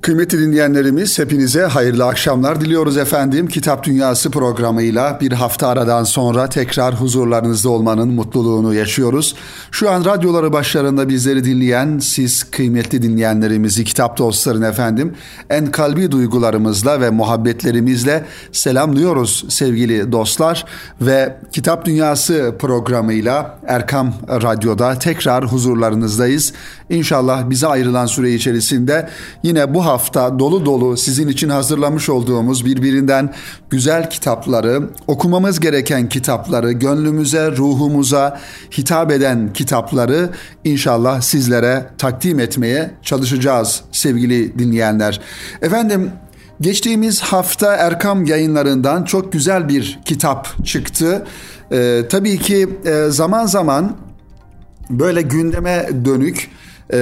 Kıymetli dinleyenlerimiz hepinize hayırlı akşamlar diliyoruz efendim. Kitap Dünyası programıyla bir hafta aradan sonra tekrar huzurlarınızda olmanın mutluluğunu yaşıyoruz. Şu an radyoları başlarında bizleri dinleyen siz kıymetli dinleyenlerimizi, kitap dostların efendim en kalbi duygularımızla ve muhabbetlerimizle selamlıyoruz sevgili dostlar. Ve Kitap Dünyası programıyla Erkam Radyo'da tekrar huzurlarınızdayız. İnşallah bize ayrılan süre içerisinde yine bu hafta dolu dolu sizin için hazırlamış olduğumuz birbirinden güzel kitapları, okumamız gereken kitapları, gönlümüze, ruhumuza hitap eden kitapları inşallah sizlere takdim etmeye çalışacağız sevgili dinleyenler. Efendim Geçtiğimiz hafta Erkam yayınlarından çok güzel bir kitap çıktı. Ee, tabii ki e, zaman zaman böyle gündeme dönük e,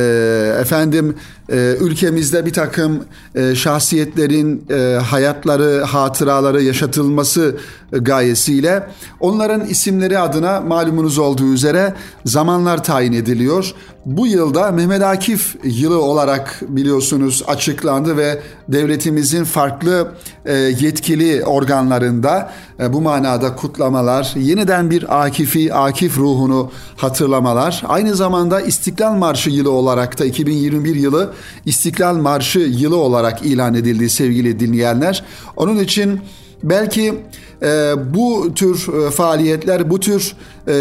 efendim e, ülkemizde bir takım e, şahsiyetlerin e, hayatları, hatıraları yaşatılması gayesiyle onların isimleri adına malumunuz olduğu üzere zamanlar tayin ediliyor. Bu yılda Mehmet Akif yılı olarak biliyorsunuz açıklandı ve devletimizin farklı yetkili organlarında bu manada kutlamalar, yeniden bir Akif'i, Akif ruhunu hatırlamalar, aynı zamanda İstiklal Marşı yılı olarak da 2021 yılı İstiklal Marşı yılı olarak ilan edildi sevgili dinleyenler. Onun için belki e, bu tür e, faaliyetler, bu tür e,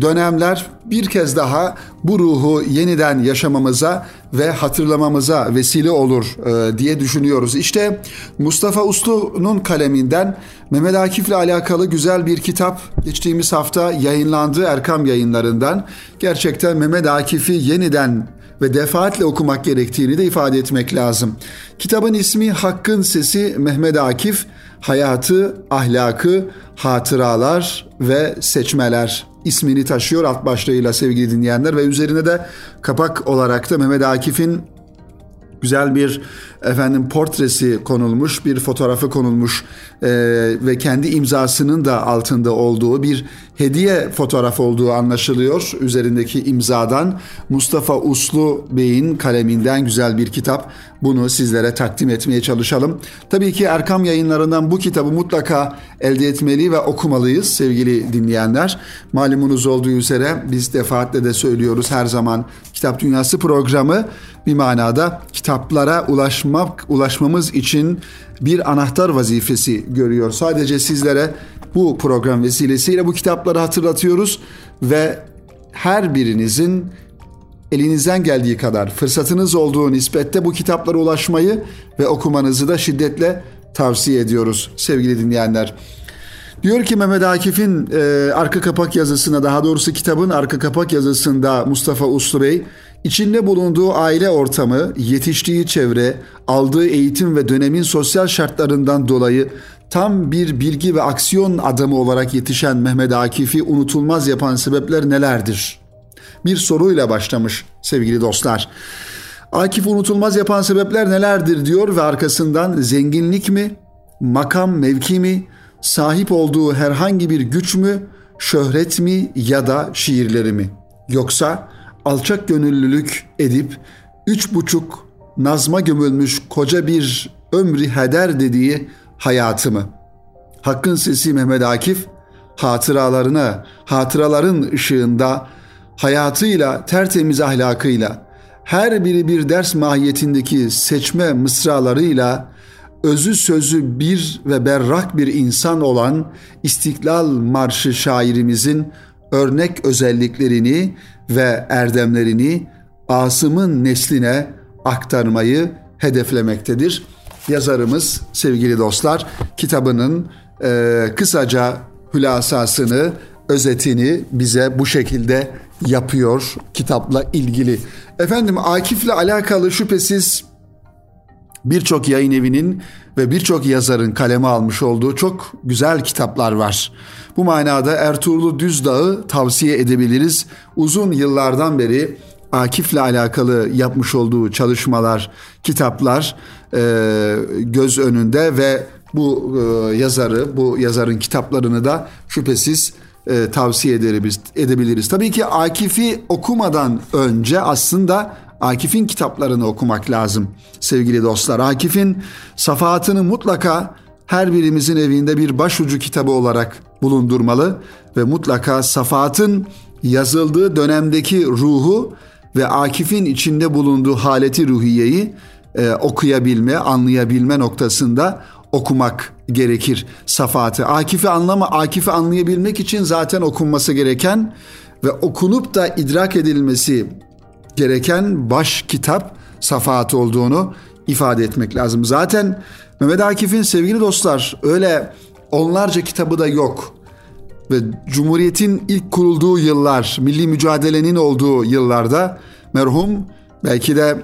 dönemler bir kez daha bu ruhu yeniden yaşamamıza ve hatırlamamıza vesile olur e, diye düşünüyoruz. İşte Mustafa Uslu'nun kaleminden Mehmet Akif'le alakalı güzel bir kitap geçtiğimiz hafta yayınlandı Erkam yayınlarından. Gerçekten Mehmet Akif'i yeniden ve defaatle okumak gerektiğini de ifade etmek lazım. Kitabın ismi Hakkın Sesi Mehmet Akif, Hayatı, Ahlakı, Hatıralar ve Seçmeler ismini taşıyor alt başlığıyla sevgili dinleyenler ve üzerine de kapak olarak da Mehmet Akif'in güzel bir efendim portresi konulmuş, bir fotoğrafı konulmuş e, ve kendi imzasının da altında olduğu bir hediye fotoğraf olduğu anlaşılıyor üzerindeki imzadan. Mustafa Uslu Bey'in kaleminden güzel bir kitap. Bunu sizlere takdim etmeye çalışalım. Tabii ki Erkam yayınlarından bu kitabı mutlaka elde etmeli ve okumalıyız sevgili dinleyenler. Malumunuz olduğu üzere biz defaatle de söylüyoruz her zaman Kitap Dünyası programı bir manada kitaplara ulaşmak ulaşmamız için bir anahtar vazifesi görüyor. Sadece sizlere bu program vesilesiyle bu kitapları hatırlatıyoruz ve her birinizin elinizden geldiği kadar fırsatınız olduğu nispette bu kitaplara ulaşmayı ve okumanızı da şiddetle tavsiye ediyoruz sevgili dinleyenler. Diyor ki Mehmet Akif'in e, arka kapak yazısına daha doğrusu kitabın arka kapak yazısında Mustafa Uslu Bey içinde bulunduğu aile ortamı, yetiştiği çevre, aldığı eğitim ve dönemin sosyal şartlarından dolayı tam bir bilgi ve aksiyon adamı olarak yetişen Mehmet Akif'i unutulmaz yapan sebepler nelerdir? Bir soruyla başlamış sevgili dostlar. Akif unutulmaz yapan sebepler nelerdir diyor ve arkasından zenginlik mi, makam mevki mi, sahip olduğu herhangi bir güç mü, şöhret mi ya da şiirleri mi? Yoksa alçak gönüllülük edip üç buçuk nazma gömülmüş koca bir ömrü heder dediği hayatımı. Hakkın sesi Mehmet Akif hatıralarına, hatıraların ışığında hayatıyla, tertemiz ahlakıyla, her biri bir ders mahiyetindeki seçme mısralarıyla özü sözü bir ve berrak bir insan olan İstiklal Marşı şairimizin örnek özelliklerini ve erdemlerini Asım'ın nesline aktarmayı hedeflemektedir yazarımız sevgili dostlar kitabının e, kısaca hülasasını, özetini bize bu şekilde yapıyor kitapla ilgili. Efendim Akif'le alakalı şüphesiz birçok yayın evinin ve birçok yazarın kaleme almış olduğu çok güzel kitaplar var. Bu manada Ertuğrul Düzdağ'ı tavsiye edebiliriz. Uzun yıllardan beri Akif'le alakalı yapmış olduğu çalışmalar, kitaplar e, göz önünde ve bu e, yazarı, bu yazarın kitaplarını da şüphesiz e, tavsiye ederiz, edebiliriz. Tabii ki Akif'i okumadan önce aslında Akif'in kitaplarını okumak lazım sevgili dostlar. Akif'in safahatını mutlaka her birimizin evinde bir başucu kitabı olarak bulundurmalı ve mutlaka safahatın yazıldığı dönemdeki ruhu ve Akif'in içinde bulunduğu haleti ruhiyeyi e, okuyabilme, anlayabilme noktasında okumak gerekir safahatı. Akif'i anlama, Akif'i anlayabilmek için zaten okunması gereken ve okunup da idrak edilmesi gereken baş kitap safahat olduğunu ifade etmek lazım. Zaten Mehmet Akif'in sevgili dostlar öyle onlarca kitabı da yok. Ve Cumhuriyet'in ilk kurulduğu yıllar, milli mücadelenin olduğu yıllarda merhum belki de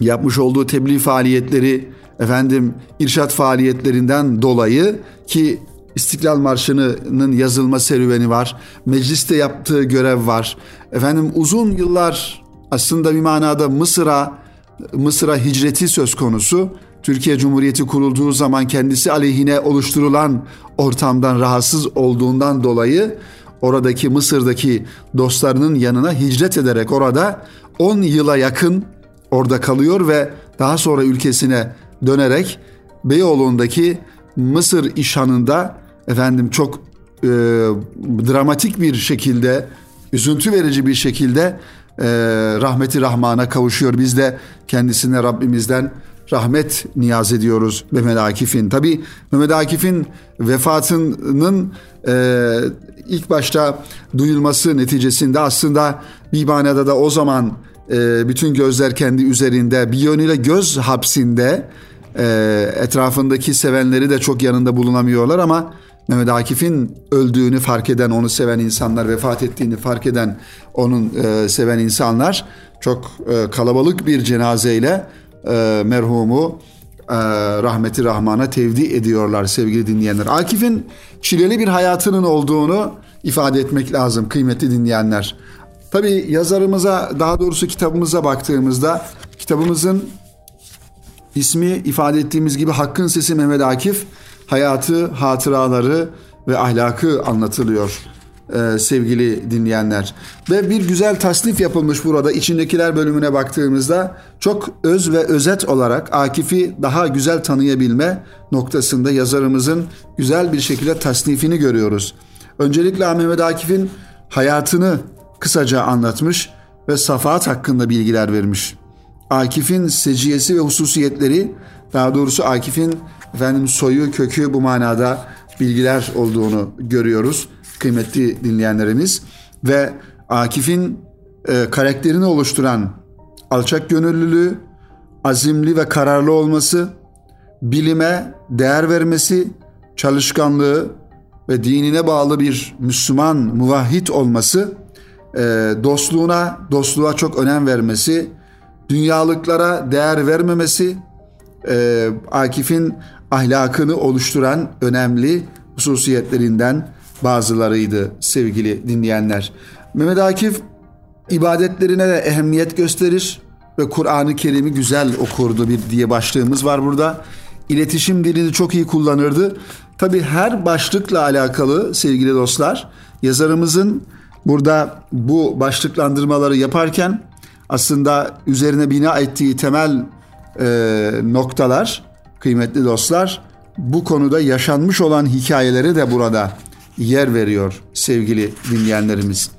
yapmış olduğu tebliğ faaliyetleri, efendim irşat faaliyetlerinden dolayı ki İstiklal Marşı'nın yazılma serüveni var. Mecliste yaptığı görev var. Efendim uzun yıllar aslında bir manada Mısır'a Mısır'a hicreti söz konusu. Türkiye Cumhuriyeti kurulduğu zaman kendisi aleyhine oluşturulan ortamdan rahatsız olduğundan dolayı oradaki Mısır'daki dostlarının yanına hicret ederek orada 10 yıla yakın orada kalıyor ve daha sonra ülkesine dönerek Beyoğlu'ndaki Mısır işhanında efendim çok e, dramatik bir şekilde, üzüntü verici bir şekilde e, rahmeti rahmana kavuşuyor. Biz de kendisine Rabbimizden rahmet niyaz ediyoruz Mehmet Akif'in. Tabi Mehmet Akif'in vefatının e, ilk başta duyulması neticesinde aslında bir manada da o zaman e, bütün gözler kendi üzerinde bir yönüyle göz hapsinde e, etrafındaki sevenleri de çok yanında bulunamıyorlar ama Mehmet Akif'in öldüğünü fark eden, onu seven insanlar, vefat ettiğini fark eden, onun e, seven insanlar çok e, kalabalık bir cenazeyle e, merhumu e, rahmeti rahmana tevdi ediyorlar sevgili dinleyenler. Akif'in çileli bir hayatının olduğunu ifade etmek lazım kıymetli dinleyenler. Tabi yazarımıza daha doğrusu kitabımıza baktığımızda kitabımızın ismi ifade ettiğimiz gibi Hakkın Sesi Mehmet Akif hayatı, hatıraları ve ahlakı anlatılıyor e, sevgili dinleyenler. Ve bir güzel tasnif yapılmış burada içindekiler bölümüne baktığımızda çok öz ve özet olarak Akif'i daha güzel tanıyabilme noktasında yazarımızın güzel bir şekilde tasnifini görüyoruz. Öncelikle Mehmet Akif'in hayatını kısaca anlatmış ve safahat hakkında bilgiler vermiş. Akif'in seciyesi ve hususiyetleri, daha doğrusu Akif'in efendim soyu, kökü bu manada bilgiler olduğunu görüyoruz kıymetli dinleyenlerimiz ve Akif'in e, karakterini oluşturan alçak gönüllülüğü, azimli ve kararlı olması, bilime değer vermesi, çalışkanlığı ve dinine bağlı bir Müslüman muvahhid olması, e, dostluğuna, dostluğa çok önem vermesi, dünyalıklara değer vermemesi, e, Akif'in ahlakını oluşturan önemli hususiyetlerinden bazılarıydı sevgili dinleyenler. Mehmet Akif ibadetlerine de ehemmiyet gösterir ve Kur'an-ı Kerim'i güzel okurdu bir diye başlığımız var burada. İletişim dilini çok iyi kullanırdı. Tabi her başlıkla alakalı sevgili dostlar yazarımızın burada bu başlıklandırmaları yaparken aslında üzerine bina ettiği temel e, noktalar kıymetli dostlar bu konuda yaşanmış olan hikayeleri de burada yer veriyor sevgili dinleyenlerimiz.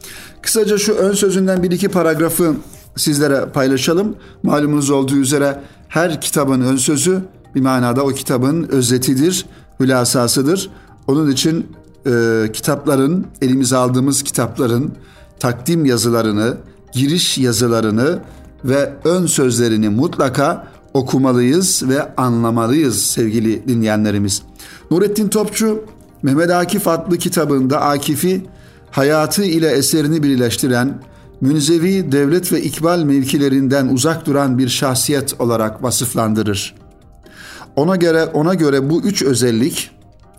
Kısaca şu ön sözünden bir iki paragrafı sizlere paylaşalım. Malumunuz olduğu üzere her kitabın ön sözü bir manada o kitabın özetidir, hülasasıdır. Onun için e, kitapların, elimize aldığımız kitapların takdim yazılarını, giriş yazılarını ve ön sözlerini mutlaka okumalıyız ve anlamalıyız sevgili dinleyenlerimiz. Nurettin Topçu Mehmet Akif adlı kitabında Akif'i hayatı ile eserini birleştiren, münzevi devlet ve ikbal mevkilerinden uzak duran bir şahsiyet olarak vasıflandırır. Ona göre ona göre bu üç özellik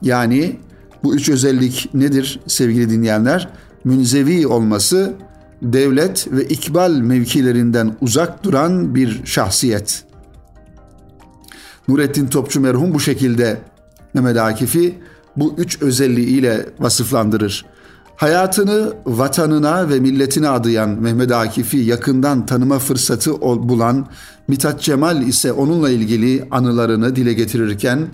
yani bu üç özellik nedir sevgili dinleyenler? Münzevi olması, devlet ve ikbal mevkilerinden uzak duran bir şahsiyet. Nurettin Topçu merhum bu şekilde Mehmet Akif'i bu üç özelliğiyle vasıflandırır. Hayatını vatanına ve milletine adayan Mehmet Akif'i yakından tanıma fırsatı bulan Mithat Cemal ise onunla ilgili anılarını dile getirirken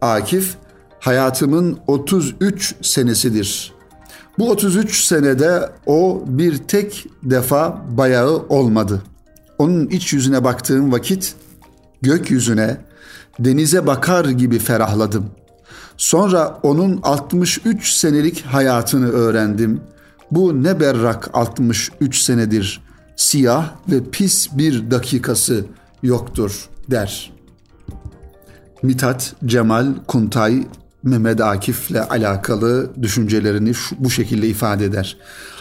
Akif hayatımın 33 senesidir. Bu 33 senede o bir tek defa bayağı olmadı. Onun iç yüzüne baktığım vakit gökyüzüne, denize bakar gibi ferahladım. Sonra onun 63 senelik hayatını öğrendim. Bu ne berrak 63 senedir. Siyah ve pis bir dakikası yoktur der. Mitat Cemal Kuntay Mehmet Akif'le alakalı düşüncelerini şu, bu şekilde ifade eder.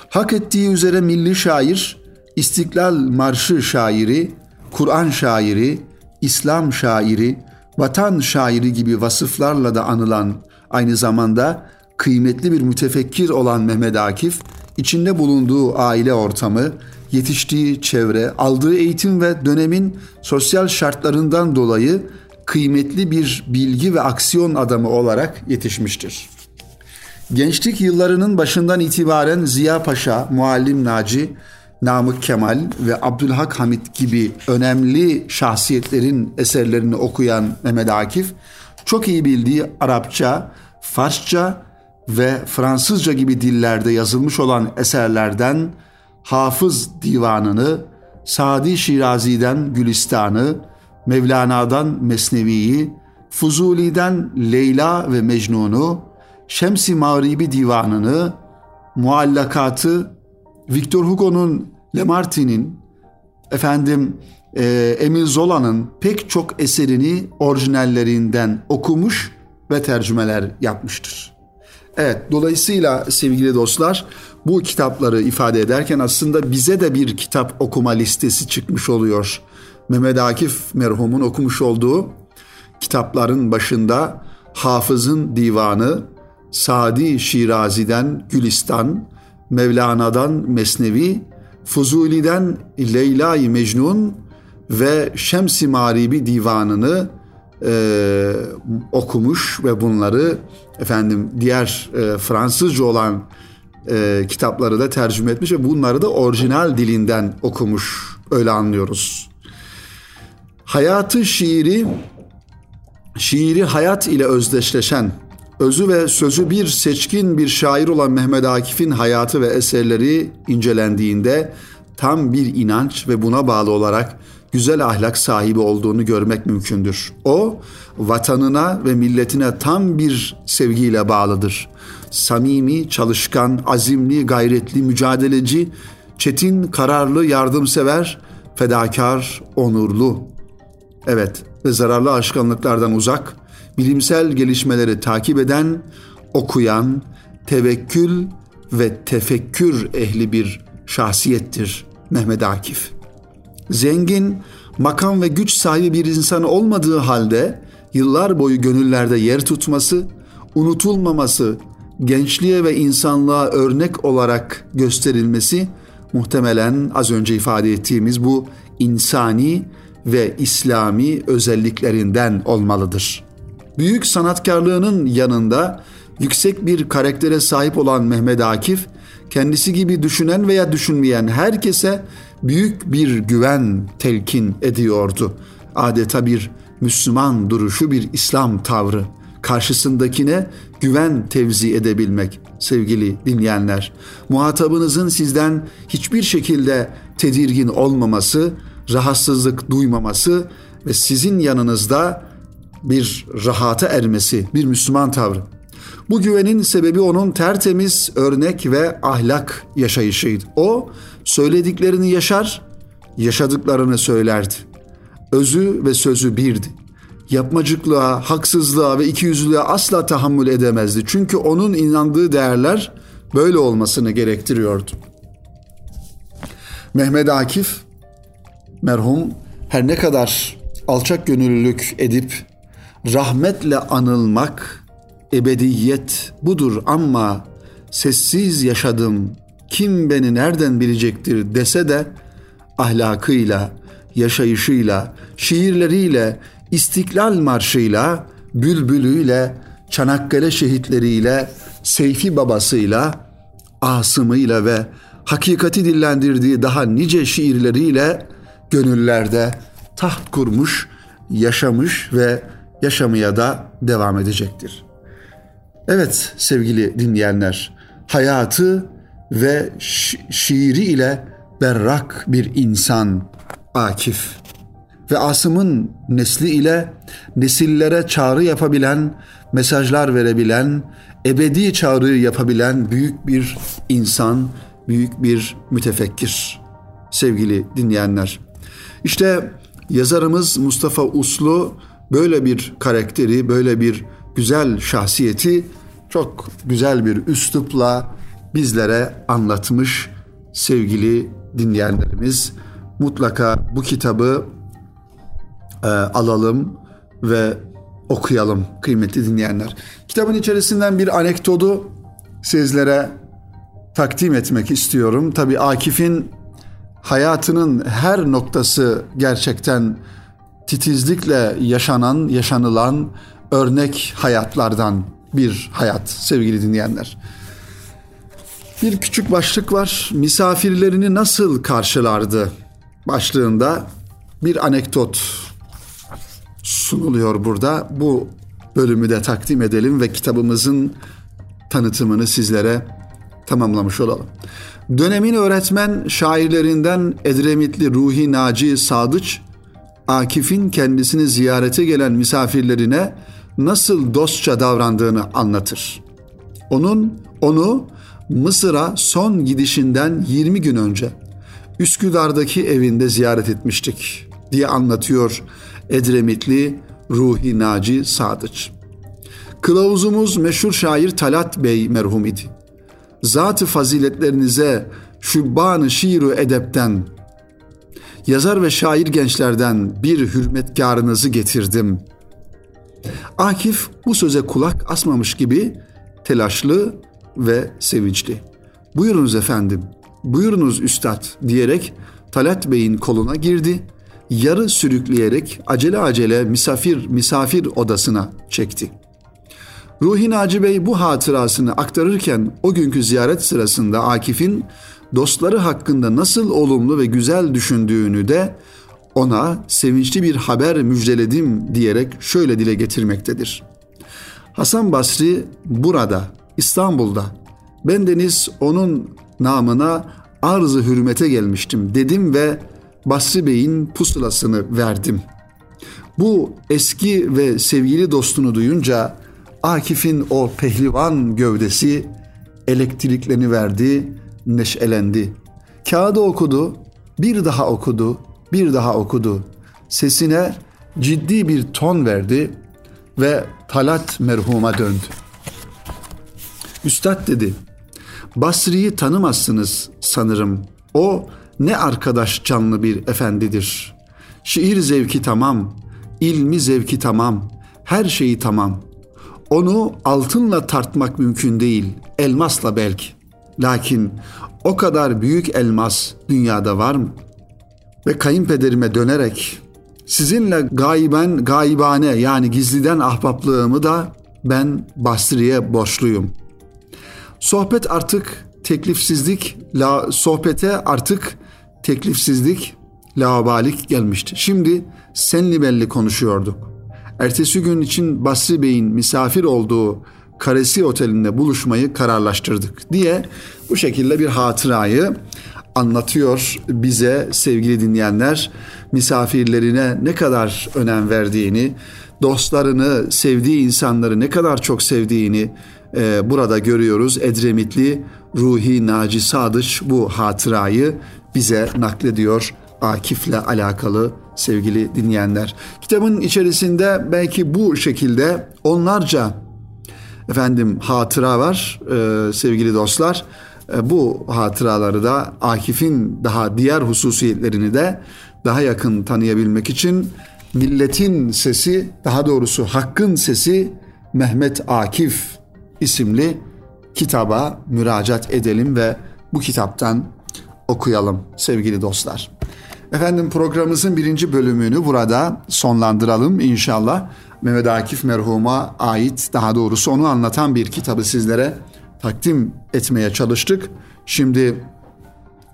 Hak ettiği üzere milli şair, İstiklal Marşı şairi, Kur'an şairi, İslam şairi, vatan şairi gibi vasıflarla da anılan aynı zamanda kıymetli bir mütefekkir olan Mehmet Akif, içinde bulunduğu aile ortamı, yetiştiği çevre, aldığı eğitim ve dönemin sosyal şartlarından dolayı kıymetli bir bilgi ve aksiyon adamı olarak yetişmiştir. Gençlik yıllarının başından itibaren Ziya Paşa, Muallim Naci, Namık Kemal ve Abdülhak Hamit gibi önemli şahsiyetlerin eserlerini okuyan Mehmet Akif, çok iyi bildiği Arapça, Farsça ve Fransızca gibi dillerde yazılmış olan eserlerden Hafız Divanını, Sadi Şirazi'den Gülistan'ı, Mevlana'dan Mesnevi'yi, Fuzuli'den Leyla ve Mecnun'u, Şems-i Mağribi Divanını, Muallakatı, Victor Hugo'nun Lamartine'in, efendim e, Emil Zola'nın pek çok eserini orijinallerinden okumuş ve tercümeler yapmıştır. Evet, dolayısıyla sevgili dostlar bu kitapları ifade ederken aslında bize de bir kitap okuma listesi çıkmış oluyor. Mehmet Akif merhumun okumuş olduğu kitapların başında Hafız'ın Divanı, Sadi Şirazi'den Gülistan, Mevlana'dan Mesnevi, Fuzuli'den Leyla-i Mecnun ve Şems-i Maribi divanını e, okumuş ve bunları efendim diğer e, Fransızca olan e, kitapları da tercüme etmiş ve bunları da orijinal dilinden okumuş öyle anlıyoruz. Hayatı şiiri şiiri hayat ile özdeşleşen özü ve sözü bir seçkin bir şair olan Mehmet Akif'in hayatı ve eserleri incelendiğinde tam bir inanç ve buna bağlı olarak güzel ahlak sahibi olduğunu görmek mümkündür. O vatanına ve milletine tam bir sevgiyle bağlıdır. Samimi, çalışkan, azimli, gayretli, mücadeleci, çetin, kararlı, yardımsever, fedakar, onurlu. Evet ve zararlı aşkanlıklardan uzak, bilimsel gelişmeleri takip eden, okuyan, tevekkül ve tefekkür ehli bir şahsiyettir Mehmet Akif. Zengin, makam ve güç sahibi bir insan olmadığı halde yıllar boyu gönüllerde yer tutması, unutulmaması, gençliğe ve insanlığa örnek olarak gösterilmesi muhtemelen az önce ifade ettiğimiz bu insani ve İslami özelliklerinden olmalıdır. Büyük sanatkarlığının yanında yüksek bir karaktere sahip olan Mehmet Akif, kendisi gibi düşünen veya düşünmeyen herkese büyük bir güven telkin ediyordu. Adeta bir Müslüman duruşu, bir İslam tavrı. Karşısındakine güven tevzi edebilmek sevgili dinleyenler. Muhatabınızın sizden hiçbir şekilde tedirgin olmaması, rahatsızlık duymaması ve sizin yanınızda bir rahata ermesi, bir Müslüman tavrı. Bu güvenin sebebi onun tertemiz örnek ve ahlak yaşayışıydı. O söylediklerini yaşar, yaşadıklarını söylerdi. Özü ve sözü birdi. Yapmacıklığa, haksızlığa ve ikiyüzlülüğe asla tahammül edemezdi. Çünkü onun inandığı değerler böyle olmasını gerektiriyordu. Mehmet Akif merhum her ne kadar alçak gönüllülük edip rahmetle anılmak ebediyet budur ama sessiz yaşadım. Kim beni nereden bilecektir dese de ahlakıyla, yaşayışıyla, şiirleriyle, istiklal marşıyla, bülbülüyle, Çanakkale şehitleriyle, Seyfi babasıyla asımıyla ve hakikati dillendirdiği daha nice şiirleriyle gönüllerde taht kurmuş, yaşamış ve yaşamaya da devam edecektir. Evet sevgili dinleyenler, hayatı ve şi- şiiri ile berrak bir insan Akif ve Asım'ın nesli ile nesillere çağrı yapabilen, mesajlar verebilen, ebedi çağrı yapabilen büyük bir insan, büyük bir mütefekkir. Sevgili dinleyenler. İşte yazarımız Mustafa Uslu böyle bir karakteri, böyle bir güzel şahsiyeti çok güzel bir üslupla bizlere anlatmış sevgili dinleyenlerimiz. Mutlaka bu kitabı e, alalım ve okuyalım kıymetli dinleyenler. Kitabın içerisinden bir anekdotu sizlere takdim etmek istiyorum. Tabii Akif'in hayatının her noktası gerçekten titizlikle yaşanan, yaşanılan örnek hayatlardan bir hayat sevgili dinleyenler. Bir küçük başlık var. Misafirlerini nasıl karşılardı başlığında bir anekdot sunuluyor burada. Bu bölümü de takdim edelim ve kitabımızın tanıtımını sizlere tamamlamış olalım. Dönemin öğretmen şairlerinden Edremitli Ruhi Naci Sadıç, Akif'in kendisini ziyarete gelen misafirlerine nasıl dostça davrandığını anlatır. Onun onu Mısır'a son gidişinden 20 gün önce Üsküdar'daki evinde ziyaret etmiştik diye anlatıyor Edremitli Ruhi Naci Sadıç. Kılavuzumuz meşhur şair Talat Bey merhum idi. Zat-ı faziletlerinize şubban-ı şiiru edepten yazar ve şair gençlerden bir hürmetkarınızı getirdim. Akif bu söze kulak asmamış gibi telaşlı ve sevinçli. Buyurunuz efendim, buyurunuz üstad diyerek Talat Bey'in koluna girdi. Yarı sürükleyerek acele acele misafir misafir odasına çekti. Ruhi Naci Bey bu hatırasını aktarırken o günkü ziyaret sırasında Akif'in dostları hakkında nasıl olumlu ve güzel düşündüğünü de ona sevinçli bir haber müjdeledim diyerek şöyle dile getirmektedir. Hasan Basri burada, İstanbul'da. Bendeniz onun namına arz-ı hürmete gelmiştim dedim ve Basri Bey'in pusulasını verdim. Bu eski ve sevgili dostunu duyunca Akif'in o pehlivan gövdesi elektriklerini verdi, neşelendi. Kağıdı okudu, bir daha okudu, bir daha okudu. Sesine ciddi bir ton verdi ve Talat merhuma döndü. Üstad dedi, Basri'yi tanımazsınız sanırım. O ne arkadaş canlı bir efendidir. Şiir zevki tamam, ilmi zevki tamam, her şeyi tamam. Onu altınla tartmak mümkün değil, elmasla belki. Lakin o kadar büyük elmas dünyada var mı? Ve kayınpederime dönerek sizinle gayben gaybane yani gizliden ahbaplığımı da ben Basri'ye borçluyum. Sohbet artık teklifsizlik, la, sohbete artık teklifsizlik, laubalik gelmişti. Şimdi senli belli konuşuyorduk. Ertesi gün için Basri Bey'in misafir olduğu Karesi Oteli'nde buluşmayı kararlaştırdık diye bu şekilde bir hatırayı anlatıyor bize sevgili dinleyenler misafirlerine ne kadar önem verdiğini, dostlarını, sevdiği insanları ne kadar çok sevdiğini e, burada görüyoruz. Edremitli Ruhi Naci Sadıç bu hatırayı bize naklediyor Akif'le alakalı sevgili dinleyenler. Kitabın içerisinde belki bu şekilde onlarca efendim hatıra var e, sevgili dostlar. E, bu hatıraları da Akif'in daha diğer hususiyetlerini de daha yakın tanıyabilmek için milletin sesi daha doğrusu hakkın sesi Mehmet Akif isimli kitaba müracaat edelim ve bu kitaptan okuyalım sevgili dostlar. Efendim programımızın birinci bölümünü burada sonlandıralım inşallah. Mehmet Akif merhuma ait daha doğrusu onu anlatan bir kitabı sizlere takdim etmeye çalıştık. Şimdi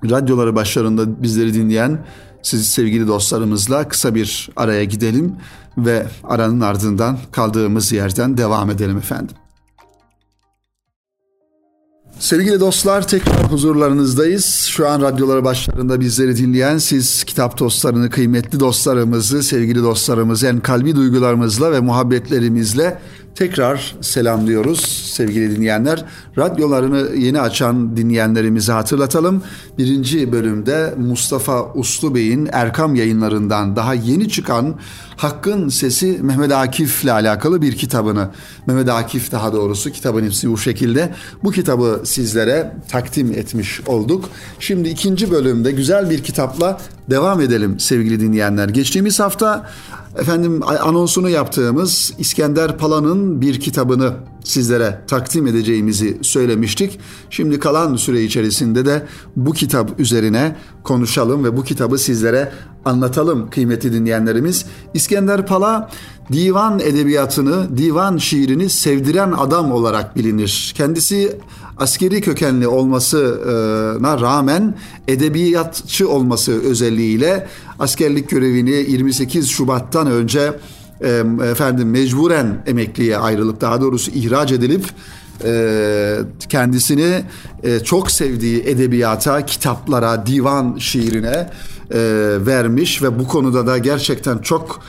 radyoları başlarında bizleri dinleyen siz sevgili dostlarımızla kısa bir araya gidelim ve aranın ardından kaldığımız yerden devam edelim efendim. Sevgili dostlar tekrar huzurlarınızdayız. Şu an radyoları başlarında bizleri dinleyen siz kitap dostlarını, kıymetli dostlarımızı, sevgili dostlarımızı en kalbi duygularımızla ve muhabbetlerimizle tekrar selamlıyoruz sevgili dinleyenler. Radyolarını yeni açan dinleyenlerimizi hatırlatalım. Birinci bölümde Mustafa Uslu Bey'in Erkam yayınlarından daha yeni çıkan Hakkın Sesi Mehmet Akif'le alakalı bir kitabını, Mehmet Akif daha doğrusu kitabın ismi bu şekilde. Bu kitabı sizlere takdim etmiş olduk. Şimdi ikinci bölümde güzel bir kitapla devam edelim sevgili dinleyenler. Geçtiğimiz hafta efendim anonsunu yaptığımız İskender Pala'nın bir kitabını sizlere takdim edeceğimizi söylemiştik. Şimdi kalan süre içerisinde de bu kitap üzerine konuşalım ve bu kitabı sizlere anlatalım kıymetli dinleyenlerimiz. İskender Pala divan edebiyatını, divan şiirini sevdiren adam olarak bilinir. Kendisi askeri kökenli olmasına rağmen edebiyatçı olması özelliğiyle askerlik görevini 28 Şubat'tan önce efendim mecburen emekliye ayrılıp daha doğrusu ihraç edilip kendisini çok sevdiği edebiyata, kitaplara, divan şiirine vermiş ve bu konuda da gerçekten çok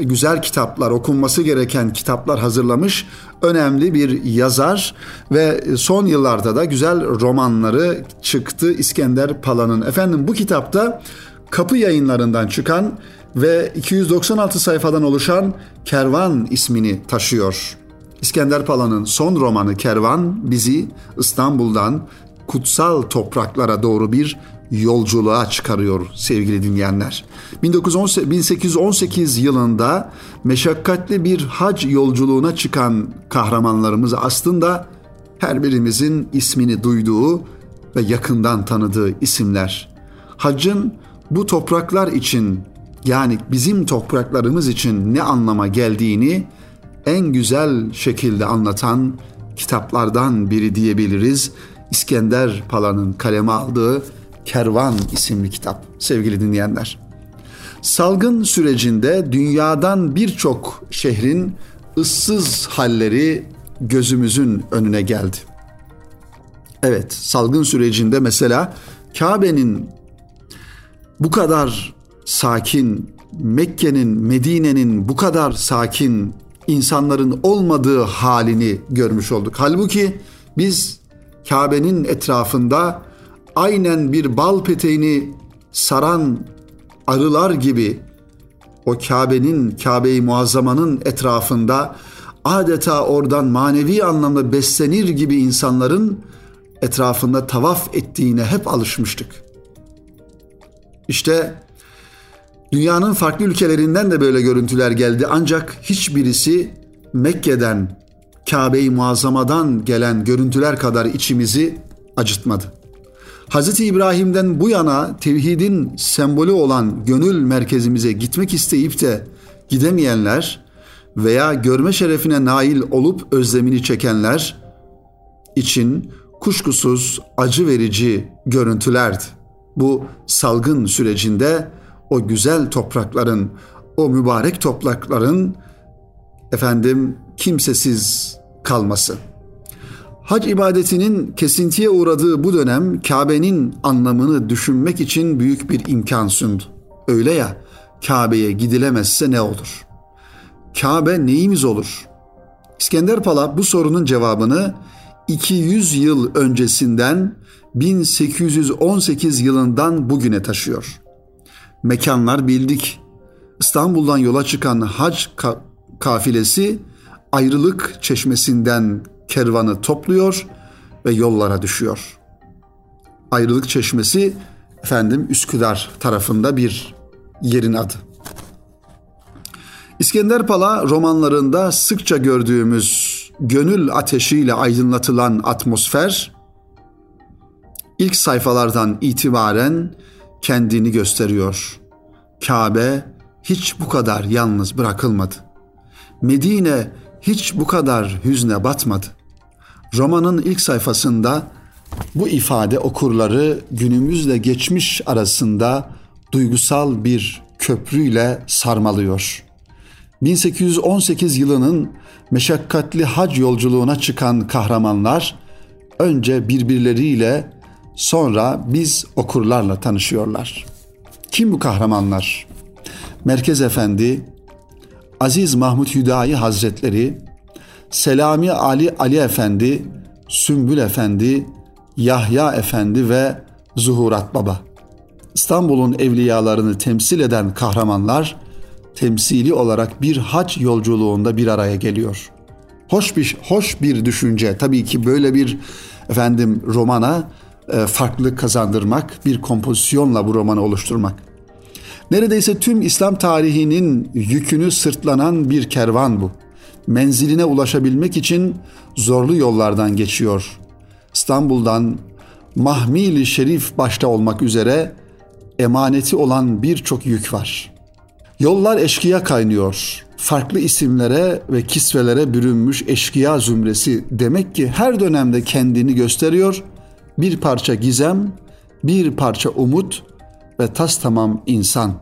güzel kitaplar, okunması gereken kitaplar hazırlamış önemli bir yazar ve son yıllarda da güzel romanları çıktı İskender Pala'nın. Efendim bu kitapta Kapı Yayınlarından çıkan ve 296 sayfadan oluşan Kervan ismini taşıyor. İskender Pala'nın son romanı Kervan bizi İstanbul'dan kutsal topraklara doğru bir yolculuğa çıkarıyor sevgili dinleyenler. 1818 yılında meşakkatli bir hac yolculuğuna çıkan kahramanlarımız aslında her birimizin ismini duyduğu ve yakından tanıdığı isimler. Haccın bu topraklar için yani bizim topraklarımız için ne anlama geldiğini en güzel şekilde anlatan kitaplardan biri diyebiliriz. İskender Pala'nın kaleme aldığı Kervan isimli kitap sevgili dinleyenler. Salgın sürecinde dünyadan birçok şehrin ıssız halleri gözümüzün önüne geldi. Evet, salgın sürecinde mesela Kabe'nin bu kadar sakin, Mekke'nin, Medine'nin bu kadar sakin insanların olmadığı halini görmüş olduk. Halbuki biz Kabe'nin etrafında aynen bir bal peteğini saran arılar gibi o Kabe'nin, Kabe-i Muazzama'nın etrafında adeta oradan manevi anlamda beslenir gibi insanların etrafında tavaf ettiğine hep alışmıştık. İşte dünyanın farklı ülkelerinden de böyle görüntüler geldi ancak hiçbirisi Mekke'den, Kabe-i Muazzama'dan gelen görüntüler kadar içimizi acıtmadı. Hz. İbrahim'den bu yana tevhidin sembolü olan gönül merkezimize gitmek isteyip de gidemeyenler veya görme şerefine nail olup özlemini çekenler için kuşkusuz acı verici görüntülerdi. Bu salgın sürecinde o güzel toprakların, o mübarek toprakların efendim kimsesiz kalması. Hac ibadetinin kesintiye uğradığı bu dönem Kabe'nin anlamını düşünmek için büyük bir imkan sundu. Öyle ya, Kabe'ye gidilemezse ne olur? Kabe neyimiz olur? İskender Pala bu sorunun cevabını 200 yıl öncesinden 1818 yılından bugüne taşıyor. Mekanlar bildik. İstanbul'dan yola çıkan hac ka- kafilesi ayrılık çeşmesinden kervanı topluyor ve yollara düşüyor. Ayrılık Çeşmesi efendim Üsküdar tarafında bir yerin adı. İskender Pala romanlarında sıkça gördüğümüz gönül ateşiyle aydınlatılan atmosfer ilk sayfalardan itibaren kendini gösteriyor. Kabe hiç bu kadar yalnız bırakılmadı. Medine hiç bu kadar hüzne batmadı. Romanın ilk sayfasında bu ifade okurları günümüzle geçmiş arasında duygusal bir köprüyle sarmalıyor. 1818 yılının meşakkatli hac yolculuğuna çıkan kahramanlar önce birbirleriyle sonra biz okurlarla tanışıyorlar. Kim bu kahramanlar? Merkez Efendi, Aziz Mahmut Hüdayi Hazretleri, Selami Ali Ali Efendi, Sümbül Efendi, Yahya Efendi ve Zuhurat Baba. İstanbul'un evliyalarını temsil eden kahramanlar temsili olarak bir hac yolculuğunda bir araya geliyor. Hoş bir hoş bir düşünce. Tabii ki böyle bir efendim romana farklılık kazandırmak, bir kompozisyonla bu romanı oluşturmak. Neredeyse tüm İslam tarihinin yükünü sırtlanan bir kervan bu. Menziline ulaşabilmek için zorlu yollardan geçiyor. İstanbul'dan Mahmili Şerif başta olmak üzere emaneti olan birçok yük var. Yollar eşkıya kaynıyor. Farklı isimlere ve kisvelere bürünmüş eşkıya zümresi demek ki her dönemde kendini gösteriyor. Bir parça gizem, bir parça umut ve tas tamam insan.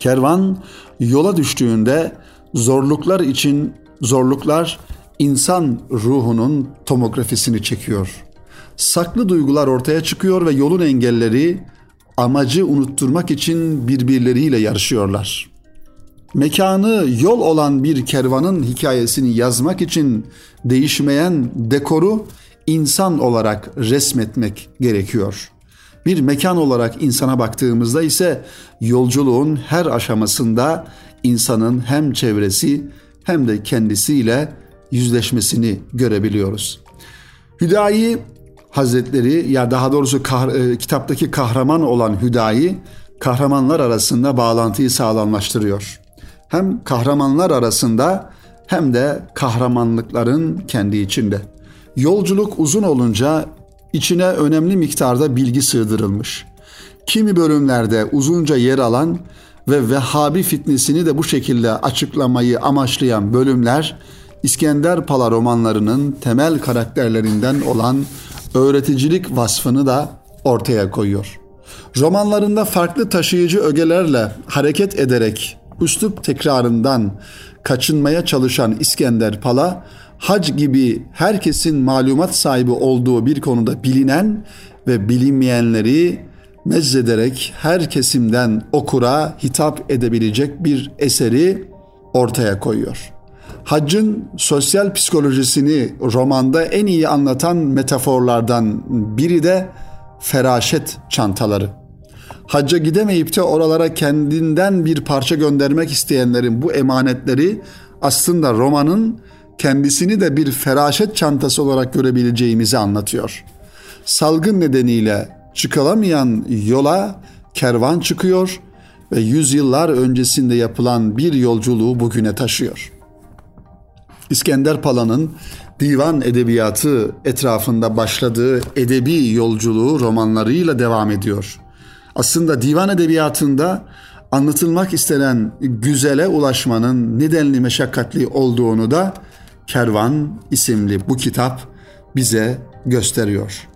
Kervan yola düştüğünde zorluklar için zorluklar insan ruhunun tomografisini çekiyor. Saklı duygular ortaya çıkıyor ve yolun engelleri amacı unutturmak için birbirleriyle yarışıyorlar. Mekanı yol olan bir kervanın hikayesini yazmak için değişmeyen dekoru insan olarak resmetmek gerekiyor. Bir mekan olarak insana baktığımızda ise yolculuğun her aşamasında insanın hem çevresi hem de kendisiyle yüzleşmesini görebiliyoruz. Hüdayi Hazretleri ya daha doğrusu kah, e, kitaptaki kahraman olan Hüdayi kahramanlar arasında bağlantıyı sağlamlaştırıyor. Hem kahramanlar arasında hem de kahramanlıkların kendi içinde. Yolculuk uzun olunca içine önemli miktarda bilgi sığdırılmış. Kimi bölümlerde uzunca yer alan ve Vehhabi fitnesini de bu şekilde açıklamayı amaçlayan bölümler İskender Pala romanlarının temel karakterlerinden olan öğreticilik vasfını da ortaya koyuyor. Romanlarında farklı taşıyıcı ögelerle hareket ederek üslup tekrarından kaçınmaya çalışan İskender Pala, hac gibi herkesin malumat sahibi olduğu bir konuda bilinen ve bilinmeyenleri mezzederek her kesimden okura hitap edebilecek bir eseri ortaya koyuyor. Haccın sosyal psikolojisini romanda en iyi anlatan metaforlardan biri de feraşet çantaları. Hacca gidemeyip de oralara kendinden bir parça göndermek isteyenlerin bu emanetleri aslında romanın kendisini de bir feraşet çantası olarak görebileceğimizi anlatıyor. Salgın nedeniyle çıkılamayan yola kervan çıkıyor ve yüzyıllar öncesinde yapılan bir yolculuğu bugüne taşıyor. İskender Pala'nın divan edebiyatı etrafında başladığı edebi yolculuğu romanlarıyla devam ediyor. Aslında divan edebiyatında anlatılmak istenen güzele ulaşmanın nedenli meşakkatli olduğunu da Kervan isimli bu kitap bize gösteriyor.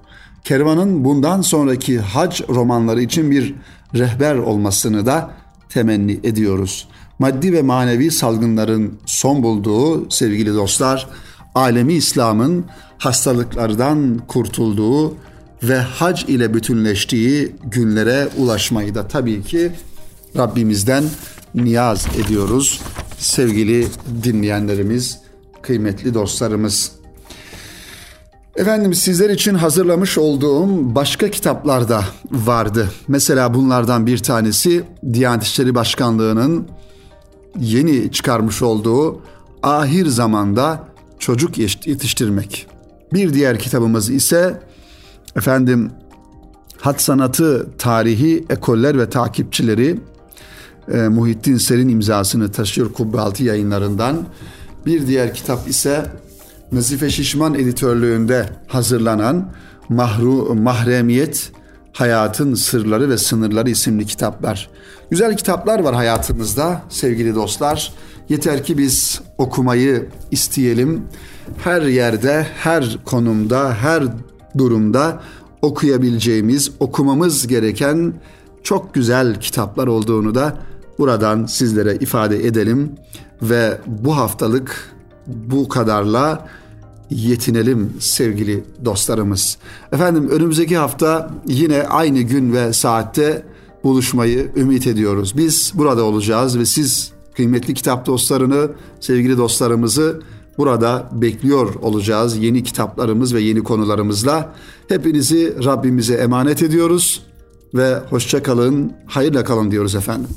Kervan'ın bundan sonraki hac romanları için bir rehber olmasını da temenni ediyoruz maddi ve manevi salgınların son bulduğu sevgili dostlar, alemi İslam'ın hastalıklardan kurtulduğu ve hac ile bütünleştiği günlere ulaşmayı da tabii ki Rabbimizden niyaz ediyoruz. Sevgili dinleyenlerimiz, kıymetli dostlarımız. Efendim sizler için hazırlamış olduğum başka kitaplar da vardı. Mesela bunlardan bir tanesi Diyanet İşleri Başkanlığı'nın yeni çıkarmış olduğu ahir zamanda çocuk yetiştirmek. Bir diğer kitabımız ise efendim hat sanatı tarihi ekoller ve takipçileri e, Muhittin Ser'in imzasını taşıyor Kubbaltı yayınlarından. Bir diğer kitap ise Nazife Şişman editörlüğünde hazırlanan Mahru, Mahremiyet Hayatın Sırları ve Sınırları isimli kitaplar. Güzel kitaplar var hayatımızda sevgili dostlar. Yeter ki biz okumayı isteyelim. Her yerde, her konumda, her durumda okuyabileceğimiz, okumamız gereken çok güzel kitaplar olduğunu da buradan sizlere ifade edelim ve bu haftalık bu kadarla yetinelim sevgili dostlarımız. Efendim önümüzdeki hafta yine aynı gün ve saatte buluşmayı ümit ediyoruz. Biz burada olacağız ve siz kıymetli kitap dostlarını, sevgili dostlarımızı burada bekliyor olacağız. Yeni kitaplarımız ve yeni konularımızla. Hepinizi Rabbimize emanet ediyoruz ve hoşça kalın, hayırla kalın diyoruz efendim.